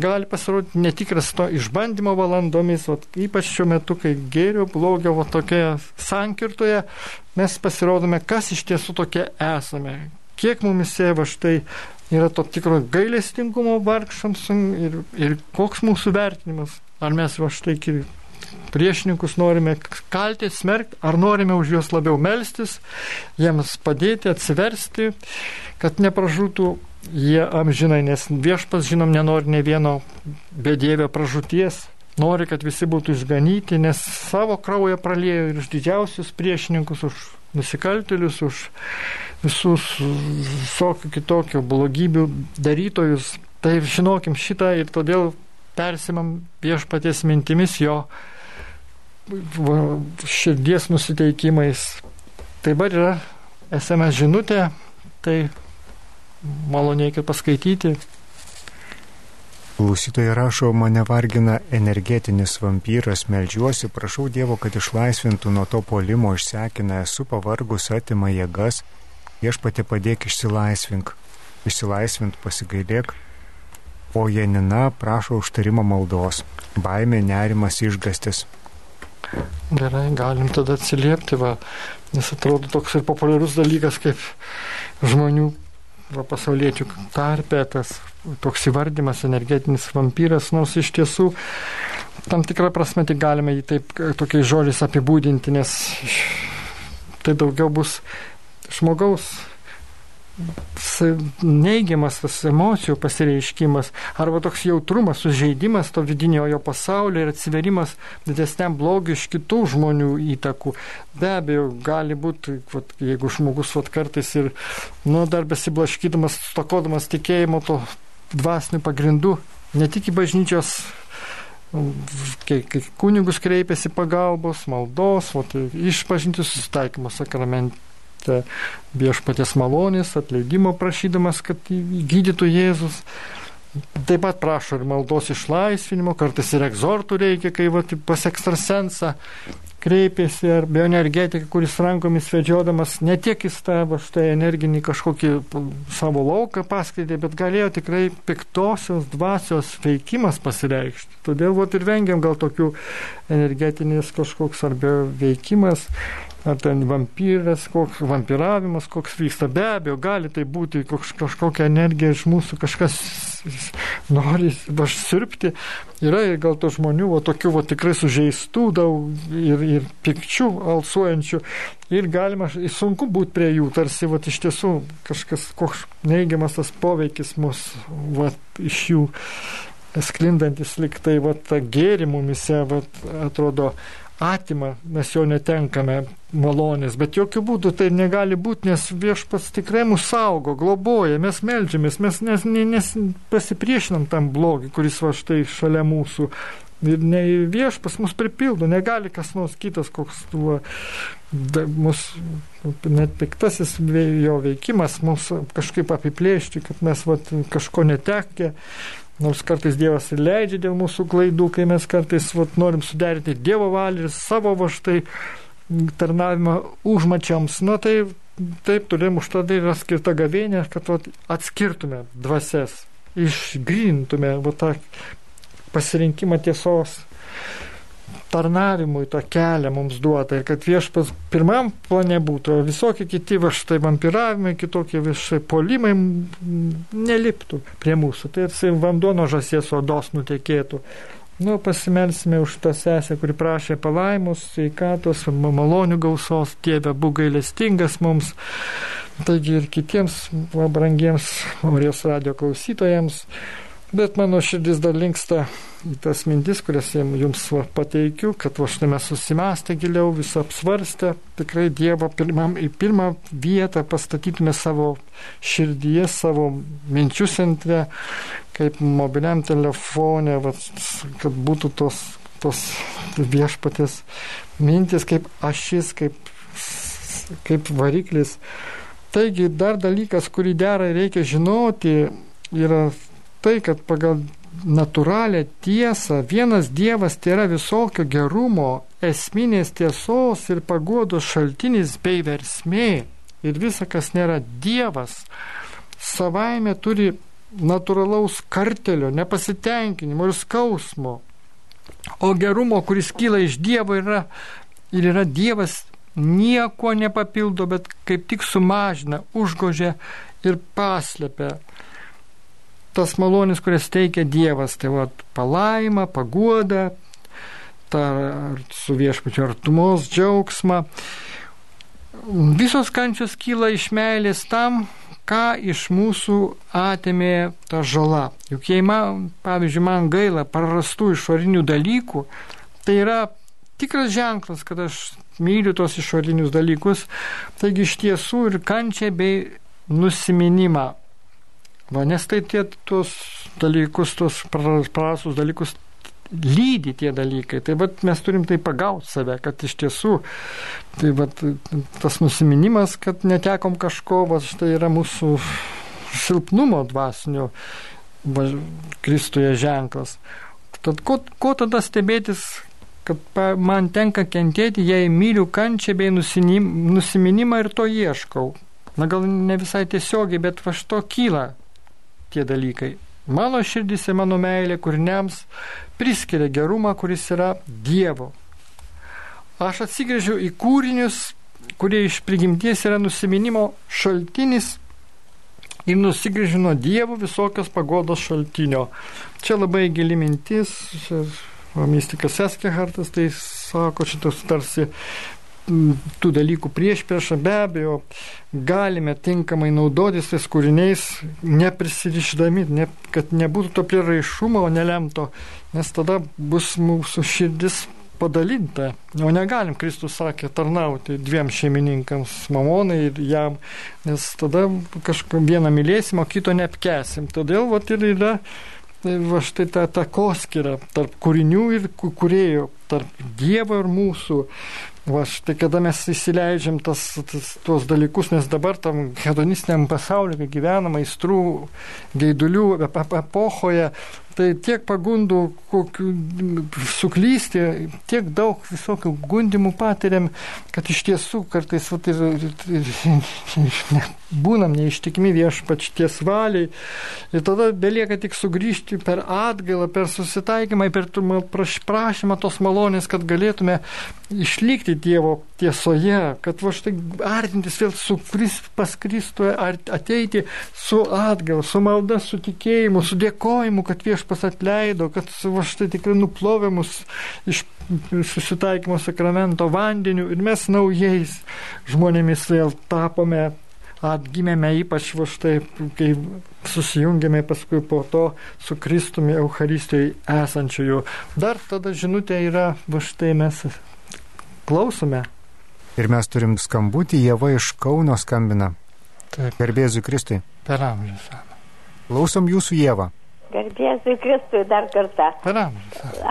A: gali pasirodyti netikras to išbandymo valandomis, va, ypač šiuo metu, kai gėrio, blogio va, tokioje sankirtoje mes pasirodome, kas iš tiesų tokie esame, kiek mumise va štai yra to tikro gailestingumo vargšams ir, ir koks mūsų vertinimas, ar mes va štai priešininkus norime kalti, smerkti, ar norime už juos labiau melstis, jiems padėti, atsiversti, kad nepražūtų? Jie amžinai, nes viešpas, žinom, nenori ne vieno bedėvio pražūties, nori, kad visi būtų išganyti, nes savo kraują pralėjo ir už didžiausius priešininkus, už nusikaltelius, už visus visokių kitokių blogybių darytojus. Tai žinokim šitą ir todėl persimam viešpaties mintimis jo širdies nusiteikimais. Tai dabar yra SMS žinutė, tai malonėkit paskaityti.
B: Klausytojai rašo, mane vargina energetinis vampyras, melžiuosi, prašau Dievo, kad išlaisvintų nuo to polimo, išsekina, esu pavargus, atima jėgas, viešpatė padėk išsilaisvink, išsilaisvint pasigailėk, o Janina prašo užtarimo maldos, baimė, nerimas, išgastis.
A: Gerai, galim tada atsiliepti, va, nes atrodo toks ir populiarus dalykas kaip žmonių va, pasauliečių tarpe tas toks įvardymas energetinis vampyras, nors iš tiesų tam tikrą prasme tik galime jį taip tokiais žodžiais apibūdinti, nes tai daugiau bus žmogaus neigiamas tas emocijų pasireiškimas arba toks jautrumas, sužeidimas to vidinio jo pasaulio ir atsiverimas didesniam blogiu iš kitų žmonių įtakų. Be abejo, gali būti, vat, jeigu žmogus vat, kartais ir, nu, dar besiblaškydamas, stokodamas tikėjimo to dvasinių pagrindų, ne tik į bažnyčios kai, kai kunigus kreipiasi pagalbos, maldos, vat, išpažinti susitaikymo sakramente viešpatės malonės, atleidimo prašydamas, kad gydytų Jėzus. Taip pat prašo ir maldos išlaisvinimo, kartais ir egzortų reikia, kai va, pas ekstrasensą kreipėsi, ar bioenergetika, kuris rankomis vedžiodamas ne tiek į tą va, štai energinį kažkokį savo lauką paskaitė, bet galėjo tikrai piktosios dvasios veikimas pasireikšti. Todėl va, ir vengiam gal tokių energetinės kažkoks arba veikimas ar ten vampyras, koks vampiravimas, koks vyksta. Be abejo, gali tai būti koks, kažkokia energija iš mūsų, kažkas nori sirpti. Yra ir gal to žmonių, o tokių o, tikrai sužeistų daug ir, ir pikčių alsuojančių. Ir galima, sunku būti prie jų, tarsi va, iš tiesų kažkas, koks neigiamas tas poveikis mus va, iš jų sklindantis liktai, va, ta gėri mumise, va, atrodo, atima, mes jo netenkame malonės, bet jokių būdų tai negali būti, nes viešpats tikrai mus saugo, globoja, mes melžiamės, mes nes, nes pasipriešinam tam blogį, kuris va štai šalia mūsų. Ir ne viešpas mus pripildo, negali kas nors kitas, koks tuo, mus, net piktasis jo veikimas mus kažkaip apiplėšti, kad mes vat, kažko netekę. Nors kartais Dievas ir leidžia dėl mūsų klaidų, kai mes kartais vat, norim suderinti Dievo valią ir savo va štai tarnavimą užmačiams. Na tai taip turim už tada yra skirta gavėnė, kad vat, atskirtume dvasias, išgrintume tą pasirinkimą tiesos tarnavimui tą kelią mums duota ir kad viešpas pirmam plane būtų, o visokie kiti va štai vampiravimai, kitokie viešai polimai neliptų prie mūsų. Tai ir vanduo nuo žasies odos nutekėtų. Nu, pasimelsime už tą sesę, kuri prašė palaimus, sveikatos, malonių gausos, Dieve būk gailestingas mums. Taigi ir kitiems brangiems Marijos radio klausytojams. Bet mano širdis dar linksta į tas mintis, kurias jums pateikiu, kad va štai mes susimastę giliau, visą apsvarstę, tikrai Dievą pirmam, į pirmą vietą pastatytume savo širdyje, savo minčių centre, kaip mobiliam telefone, va, kad būtų tos, tos viešpatės mintis kaip ašis, kaip, kaip variklis. Taigi dar dalykas, kurį derai reikia žinoti, yra tai, kad pagal natūralią tiesą vienas Dievas tai yra visokio gerumo, esminės tiesos ir paguodos šaltinis bei versmė. Ir visa, kas nėra Dievas, savaime turi natūralaus kartelio, nepasitenkinimo ir skausmo. O gerumo, kuris kyla iš Dievo, yra, ir yra Dievas, nieko nepapildo, bet kaip tik sumažina, užgožia ir paslėpia tas malonis, kurias teikia Dievas, tai va palaima, paguoda, ta su viešpačiu artumos džiaugsmą. Visos kančios kyla iš meilės tam, ką iš mūsų atėmė ta žala. Juk jei man, pavyzdžiui, man gaila prarastų išorinių dalykų, tai yra tikras ženklas, kad aš myliu tos išorinius dalykus. Taigi iš tiesų ir kančia bei nusiminimą Va, nes tai tie tuos dalykus, tuos prarastus dalykus lydi tie dalykai. Tai vat, mes turim tai pagauti save, kad iš tiesų tai vat, tas nusiminimas, kad netekom kažko, vat, štai yra mūsų silpnumo dvasinio va, Kristuje ženklas. Tad ko, ko tada stebėtis, kad man tenka kentėti, jei myliu kančią bei nusiminimą ir to ieškau. Na gal ne visai tiesiogiai, bet va što kyla tie dalykai. Mano širdis ir mano meilė kūriniams priskiria gerumą, kuris yra Dievo. Aš atsigrėžiu į kūrinius, kurie iš prigimties yra nusiminimo šaltinis ir nusigrėžiu nuo Dievo visokios pagodos šaltinio. Čia labai gili mintis, mystikas Eskehartas tai sako, šitas tarsi tų dalykų prieš priešą, be abejo, galime tinkamai naudotis tais kūriniais, neprisirišdami, ne, kad nebūtų to prieraišumo, o nelemto, nes tada bus mūsų širdis padalinta. O negalim, Kristus sakė, tarnauti dviem šeimininkams, mamonai ir jam, nes tada kažką vieną mylėsim, o kito neapkesim. Todėl vat, ir yra va štai ta takoskira tarp kūrinių ir kūrėjų, tarp Dievo ir mūsų. Va štai kada mes įsileidžiam tas, tas, tuos dalykus, nes dabar tam hedonistiniam pasauliu, kai gyvenam aistrų, gaidulių epochoje, tai tiek pagundų kokių, suklysti, tiek daug visokių gundimų patiriam, kad iš tiesų kartais vat, ir, ir, ir, ne, būnam neištikimi viešpačties valiai. Ir tada belieka tik sugrįžti per atgailą, per susitaikymą, per prašymą tos malonės, kad galėtume išlikti Dievo tiesoje, kad va štai artintis vėl su pas Kristų, ateiti su atgaila, su malda, su tikėjimu, su dėkojimu, kad viešpas atleido, kad va štai tikrai nuplovė mus iš susitaikymo sakramento vandeniu ir mes naujais žmonėmis vėl tapome, atgimėme ypač va štai, kai susijungėme paskui po to su Kristumi Euharistijoje esančiųjų. Dar tada žinutė yra, va štai mes klausome.
B: Ir mes turim skambutį, Jėva iš Kauno skambina. Taip. Garbėsiu Kristui.
A: Per amžius.
B: Klausom jūsų Jėvą.
C: Garbėsiu Kristui dar kartą.
A: Param.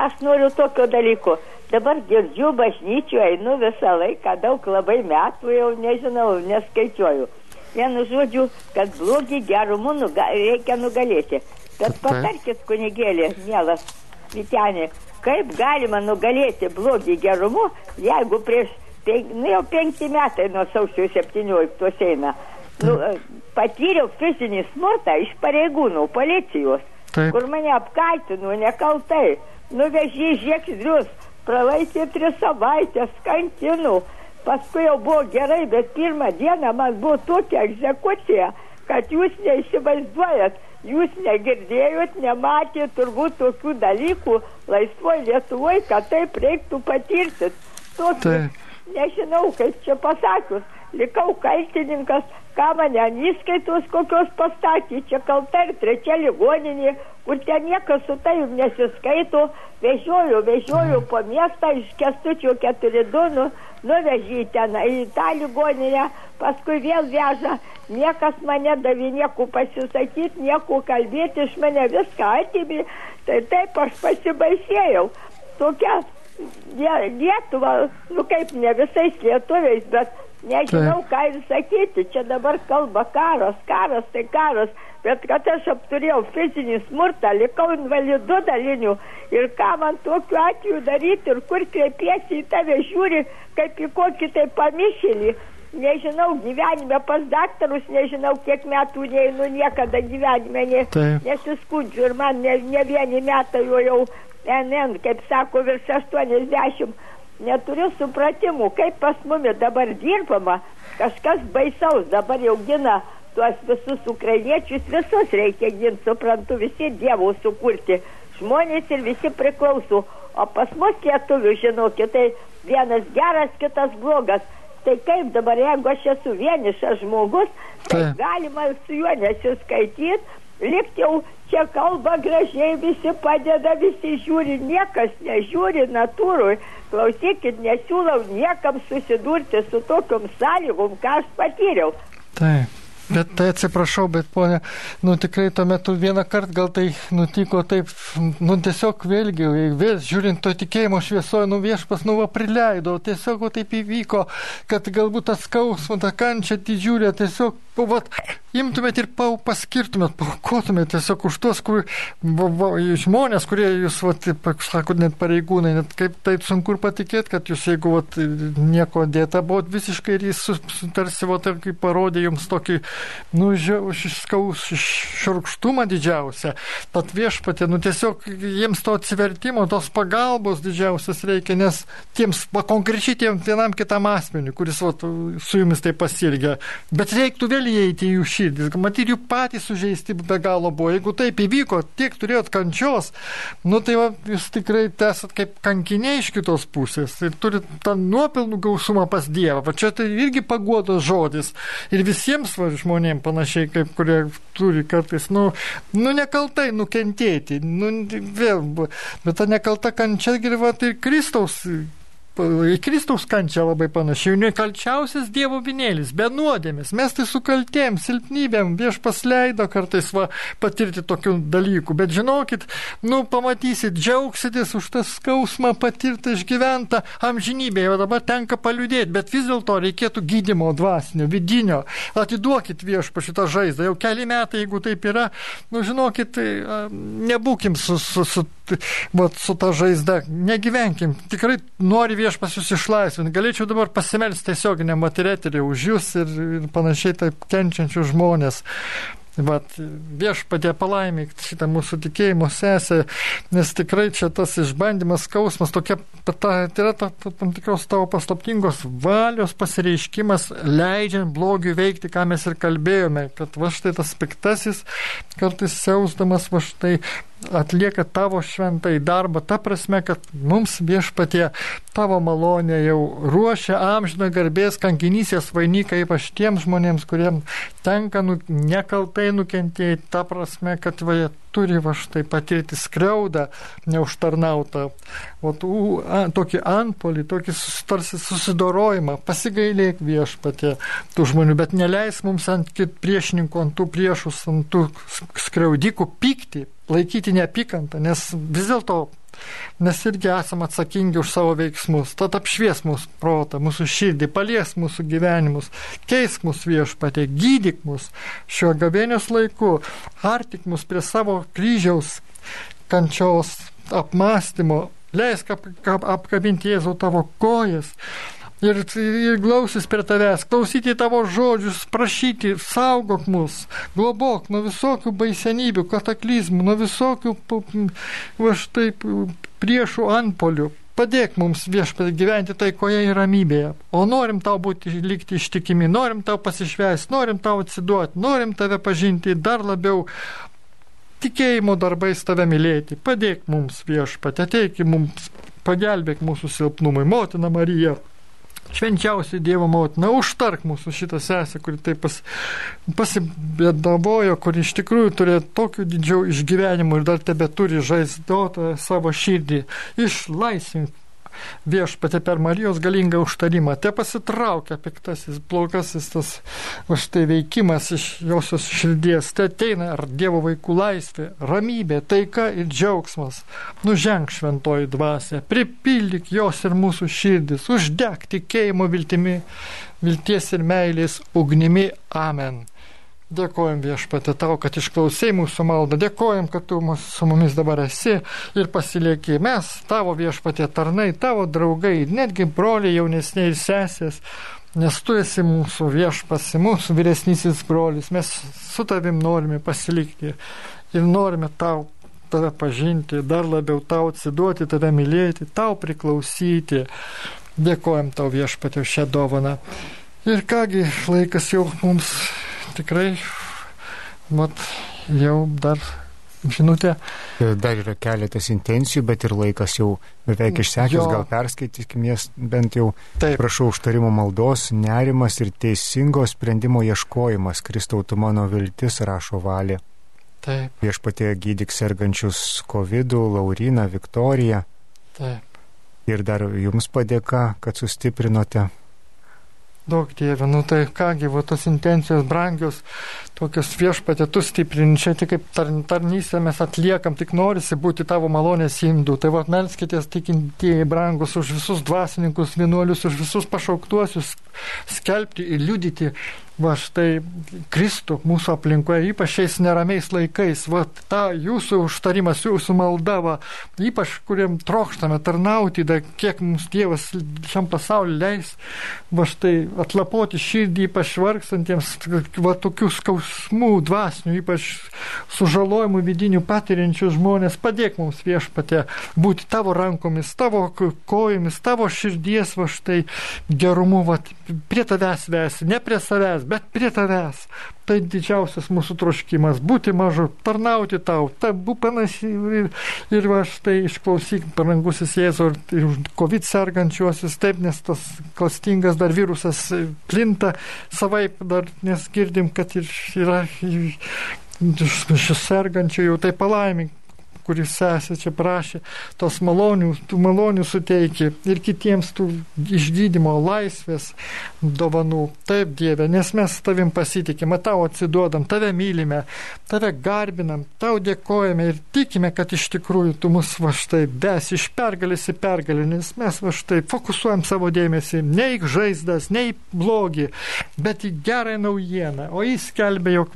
C: Aš noriu tokio dalyko. Dabar girdžiu bažnyčių, einu visą laiką, daug labai metų jau nežinau, neskaičiuoju. Vienu žodžiu, kad blogį gerumu nuga, reikia nugalėti. Bet patarkit, kunigėlė, mielas Vitenė, kaip galima nugalėti blogį gerumu, jeigu prieš, pen, nu jau penkti metai nuo sausio 17 eina, nu, patyriau fizinį smurtą iš pareigūnų, policijos
A: Taip.
C: kur mane apkaltino nekaltai, nuvežė į žiekšdrius, pralaikė tris savaitės, kankino. Paskui jau buvo gerai, bet pirmą dieną man buvo tokia egzekucija, kad jūs neįsivaizduojat, jūs negirdėjot, nematėt turbūt tokių dalykų laisvoje Lietuvoje, kad taip reiktų patirti. Tokį, nežinau, kaip čia pasakius, likau kaltininkas, ką mane ant įskaitos kokios pastatė, čia kalta ir trečia ligoninė, kur ten niekas su tavim nesiskaito, vežioju, vežioju po miestą iš kestučio keturi du, nu, nuvežė ten į tą ligoninę, paskui vėl veža, niekas mane davė nieko pasisakyti, nieko kalbėti, iš mane viską atimė, tai taip aš pasibaisėjau. Tokia Lie- Lietuva, nu kaip ne visais lietuviais, bet nežinau, ką ir sakyti. Čia dabar kalba karas, karas tai karas, bet kad aš apturėjau fizinį smurtą, likau invalidu daliniu ir ką man tokiu atveju daryti ir kur kreipiesi į tave žiūri, kaip į kokį tai pamišėlį. Nežinau, gyvenime pas daktarus, nežinau, kiek metų neinu, niekada gyvenime ne,
A: Taip.
C: nesiskundžiu ir man ne, ne vieni metai jau jau NN, kaip sako, virš 80. Neturiu supratimų, kaip pas mumi dabar dirbama, kažkas baisaus, dabar jau gina tuos visus ukrainiečius, visus reikia ginti, suprantu, visi dievų sukurti. Žmonės ir visi priklauso. O pas mus lietuvių, žinokit, tai vienas geras, kitas blogas. Tai kaip dabar, jeigu aš esu vienišas žmogus, tai galima su juo nesiskaityti, likti jau čia kalba gražiai, visi padeda, visi žiūri, niekas nežiūri natūrui. Klausykit, nesiūlau niekam susidurti su tokiom sąlygom, ką aš patyriau.
A: Taip. Bet tai atsiprašau, bet ponė, nu tikrai tuo metu vieną kartą gal tai nutiko taip, nu tiesiog vėlgi, vėl žiūrint to tikėjimo šviesoje, nu viešpas, nu va prileido, tiesiog va, taip įvyko, kad galbūt tas skausmas, ta kančia didžiulė, tiesiog, va, imtumėt ir pau, paskirtumėt, paukotumėt tiesiog už tos, kur, va, va, žmonės, kurie jūs, va, taip, sakot, net pareigūnai, net kaip tai sunku ir patikėti, kad jūs, jeigu va, nieko dėta buvot visiškai ir jis tarsi, va, taip, kaip parodė jums tokį, nu, išskaus, šarkštumą didžiausią, tad viešpatė, nu, tiesiog jiems to atsivertimo, tos pagalbos didžiausias reikia, nes tiems, va, konkrečiai tiem vienam kitam asmeniu, kuris, va, su jumis taip pasilgia, bet reiktų vėl įeiti į jų širdis, matyti jų patys sužeisti be galo buvo, jeigu taip įvyko, tiek turėjot kančios, nu, tai va, jūs tikrai esat kaip kankiniai iš kitos pusės. Ir turit tą nuopelnų gausumą pas Dievą, va, čia tai irgi paguodos žodis. Ir visiems va, žmonėms panašiai, kaip kurie turi kartais, nu, nu nekaltai nukentėti, nu, vėl, bet ta nekalta kančia gyva tai Kristaus į Kristaus kančią labai panašiai. Nekalčiausias Dievo vinėlis, be nuodėmės. Mes tai sukaltėm, silpnybėm, vieš pasleido kartais va, patirti tokių dalykų. Bet žinokit, nu pamatysit, džiaugsitės už tą skausmą patirtą išgyventą amžinybėje. O dabar tenka paliudėti, bet vis dėlto reikėtų gydimo dvasinio, vidinio. Atiduokit vieš pa šitą žaizdą. Jau keli metai, jeigu taip yra, nu žinokit, a, nebūkim su, su, su, <laughs> vat, su ta žaizda, negyvenkim. Tikrai nori viešpas jūs išlaisvinti. Galėčiau dabar pasimelsti tiesioginę materiją už jūs ir, ir panašiai taip kenčiančių žmonės. Bet viešpatė palaimyk šitą mūsų tikėjimo sesę, nes tikrai čia tas išbandymas, skausmas, tokia, ta, tai yra ta, ta, tam tikros tavo paslaptingos valios pasireiškimas, leidžiant blogiui veikti, ką mes ir kalbėjome, kad va štai tas piktasis, kartais siausdamas va štai atlieka tavo šventai darbą, ta prasme, kad mums viešpatie tavo malonė jau ruošia amžiną garbės kankinysės vainiką, ypač tiems žmonėms, kuriems tenka nu, nekaltai nukentėti, ta prasme, kad va, jie turi va štai patirti skriaudą neužtarnautą, o tų, a, tokį antpolį, tokį tarsi susidorojimą, pasigailėk viešpatė tų žmonių, bet neleis mums ant kit priešininkų, ant tų priešus, ant tų skriaudikų pykti, laikyti neapykantą, nes vis dėlto mes irgi esame atsakingi už savo veiksmus. Tad apšvies mūsų protą, mūsų širdį, palies mūsų gyvenimus, keisk mūsų viešpatė, gydyk mus šiuo gavėnios laiku, artik mus prie savo kryžiaus kančios apmąstymo, leisk ap, ap, apkabinti Jėzų tavo kojas ir, ir glausis prie tavęs, klausyti tavo žodžius, prašyti, saugok mus, globok nuo visokių baisenybių, kataklizmų, nuo visokių va štai priešų antpolių. Padėk mums viešpatį gyventi taikoje ir ramybėje. O norim tau būti likti ištikimi, norim tau pasišvęsti, norim tau atsiduoti, norim tave pažinti dar labiau, tikėjimo darbais tave mylėti. Padėk mums viešpatį, ateik mums, pagelbėk mūsų silpnumui, motina Marija švenčiausiai Dievo motina, užtark mūsų šitą sesę, kuri taip pas, pasibėdavojo, kuri iš tikrųjų turėjo tokių didžių išgyvenimų ir dar tebe turi žaizdotą savo širdį. Išlaisvink viešpatė per Marijos galingą užtarimą. Te pasitraukia piktasis, blogasis tas va štai veikimas iš josios širdies. Te ateina ar Dievo vaikų laisvė, ramybė, taika ir džiaugsmas. Nuženk šventoji dvasia, pripildyk jos ir mūsų širdis, uždeg tikėjimo viltimi, vilties ir meilės ugnimi. Amen. Dėkojom viešpatė tau, kad išklausai mūsų maldą. Dėkojom, kad tu mus, su mumis dabar esi ir pasilieki. Mes, tavo viešpatė tarnai, tavo draugai, netgi broliai jaunesniai ir sesės, nes tu esi mūsų viešpas, mūsų vyresnysis brolis. Mes su tavim norime pasilikti ir norime tau tave pažinti, dar labiau tau atsiduoti, tave mylėti, tau priklausyti. Dėkojom tau viešpatė šią dovaną. Ir kągi, laikas jau mums tikrai, mat, jau dar žinutė.
B: Dar yra keletas intencijų, bet ir laikas jau beveik išsekęs, gal perskaitykim jas bent jau. Taip. Prašau užtarimo maldos, nerimas ir teisingo sprendimo ieškojimas. Kristau, tu mano viltis, rašo valė.
A: Taip.
B: Viešpatie gydyk sergančius COVID, Lauriną, Viktoriją.
A: Taip.
B: Ir dar jums padėka, kad sustiprinote
A: Daug dievė, nu tai kągi, va tos intencijos brangios, tokios viešpatė, tu stiprini, čia tik kaip tar, tarnystę mes atliekam, tik norisi būti tavo malonės indų. Tai va, melskitės tikintieji brangus už visus dvasininkus, vienuolius, už visus pašauktuosius, skelbti ir liudyti va štai Kristų mūsų aplinkoje, ypač šiais neramiais laikais, va ta jūsų užtarimas, jūsų malda, va, ypač kuriem trokštame tarnauti, da kiek mums Dievas šiam pasauliu leis, va štai atlapoti širdį, ypač vargsantiems, va tokių skausmų dvasinių, ypač sužalojimų vidinių patiriančių žmonės, padėk mums viešpatė būti tavo rankomis, tavo kojomis, tavo širdies, va štai gerumu, va prie tavęs vesi, ne prie savęs, bet prie tavęs. Tai didžiausias mūsų troškimas - būti mažu, tarnauti tau, ta bū panašiai ir, ir va štai išklausyk, parangusis Jėzų ir, COVID sergančiuosius, taip, nes tas klastingas dar virusas plinta savaip, dar nes girdim, kad ir yra iš sergančių jau tai palaimink kuris sesė čia prašė, tos malonių, tų malonių suteiki ir kitiems tų išgydymo laisvės dovanų. Taip, Dieve, nes mes tavim pasitikime, tau atsiduodam, tave mylime, tave garbinam, tau dėkojame ir tikime, kad iš tikrųjų tu mus va štai ves iš pergalės į pergalę, nes mes va štai fokusuojam savo dėmesį ne į žaizdas, ne į blogį, bet į gerą naujieną, o jis kelbė, jog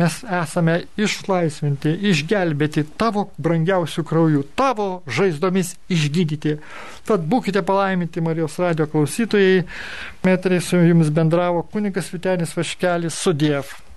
A: mes esame išlaisvinti, išgelbėti tavo brangiausių kraujų, tavo žaizdomis išgydyti. Tad būkite palaiminti Marijos radio klausytojai. Metrai su jumis bendravo kunigas Vitenis Vaškelis su Dievu.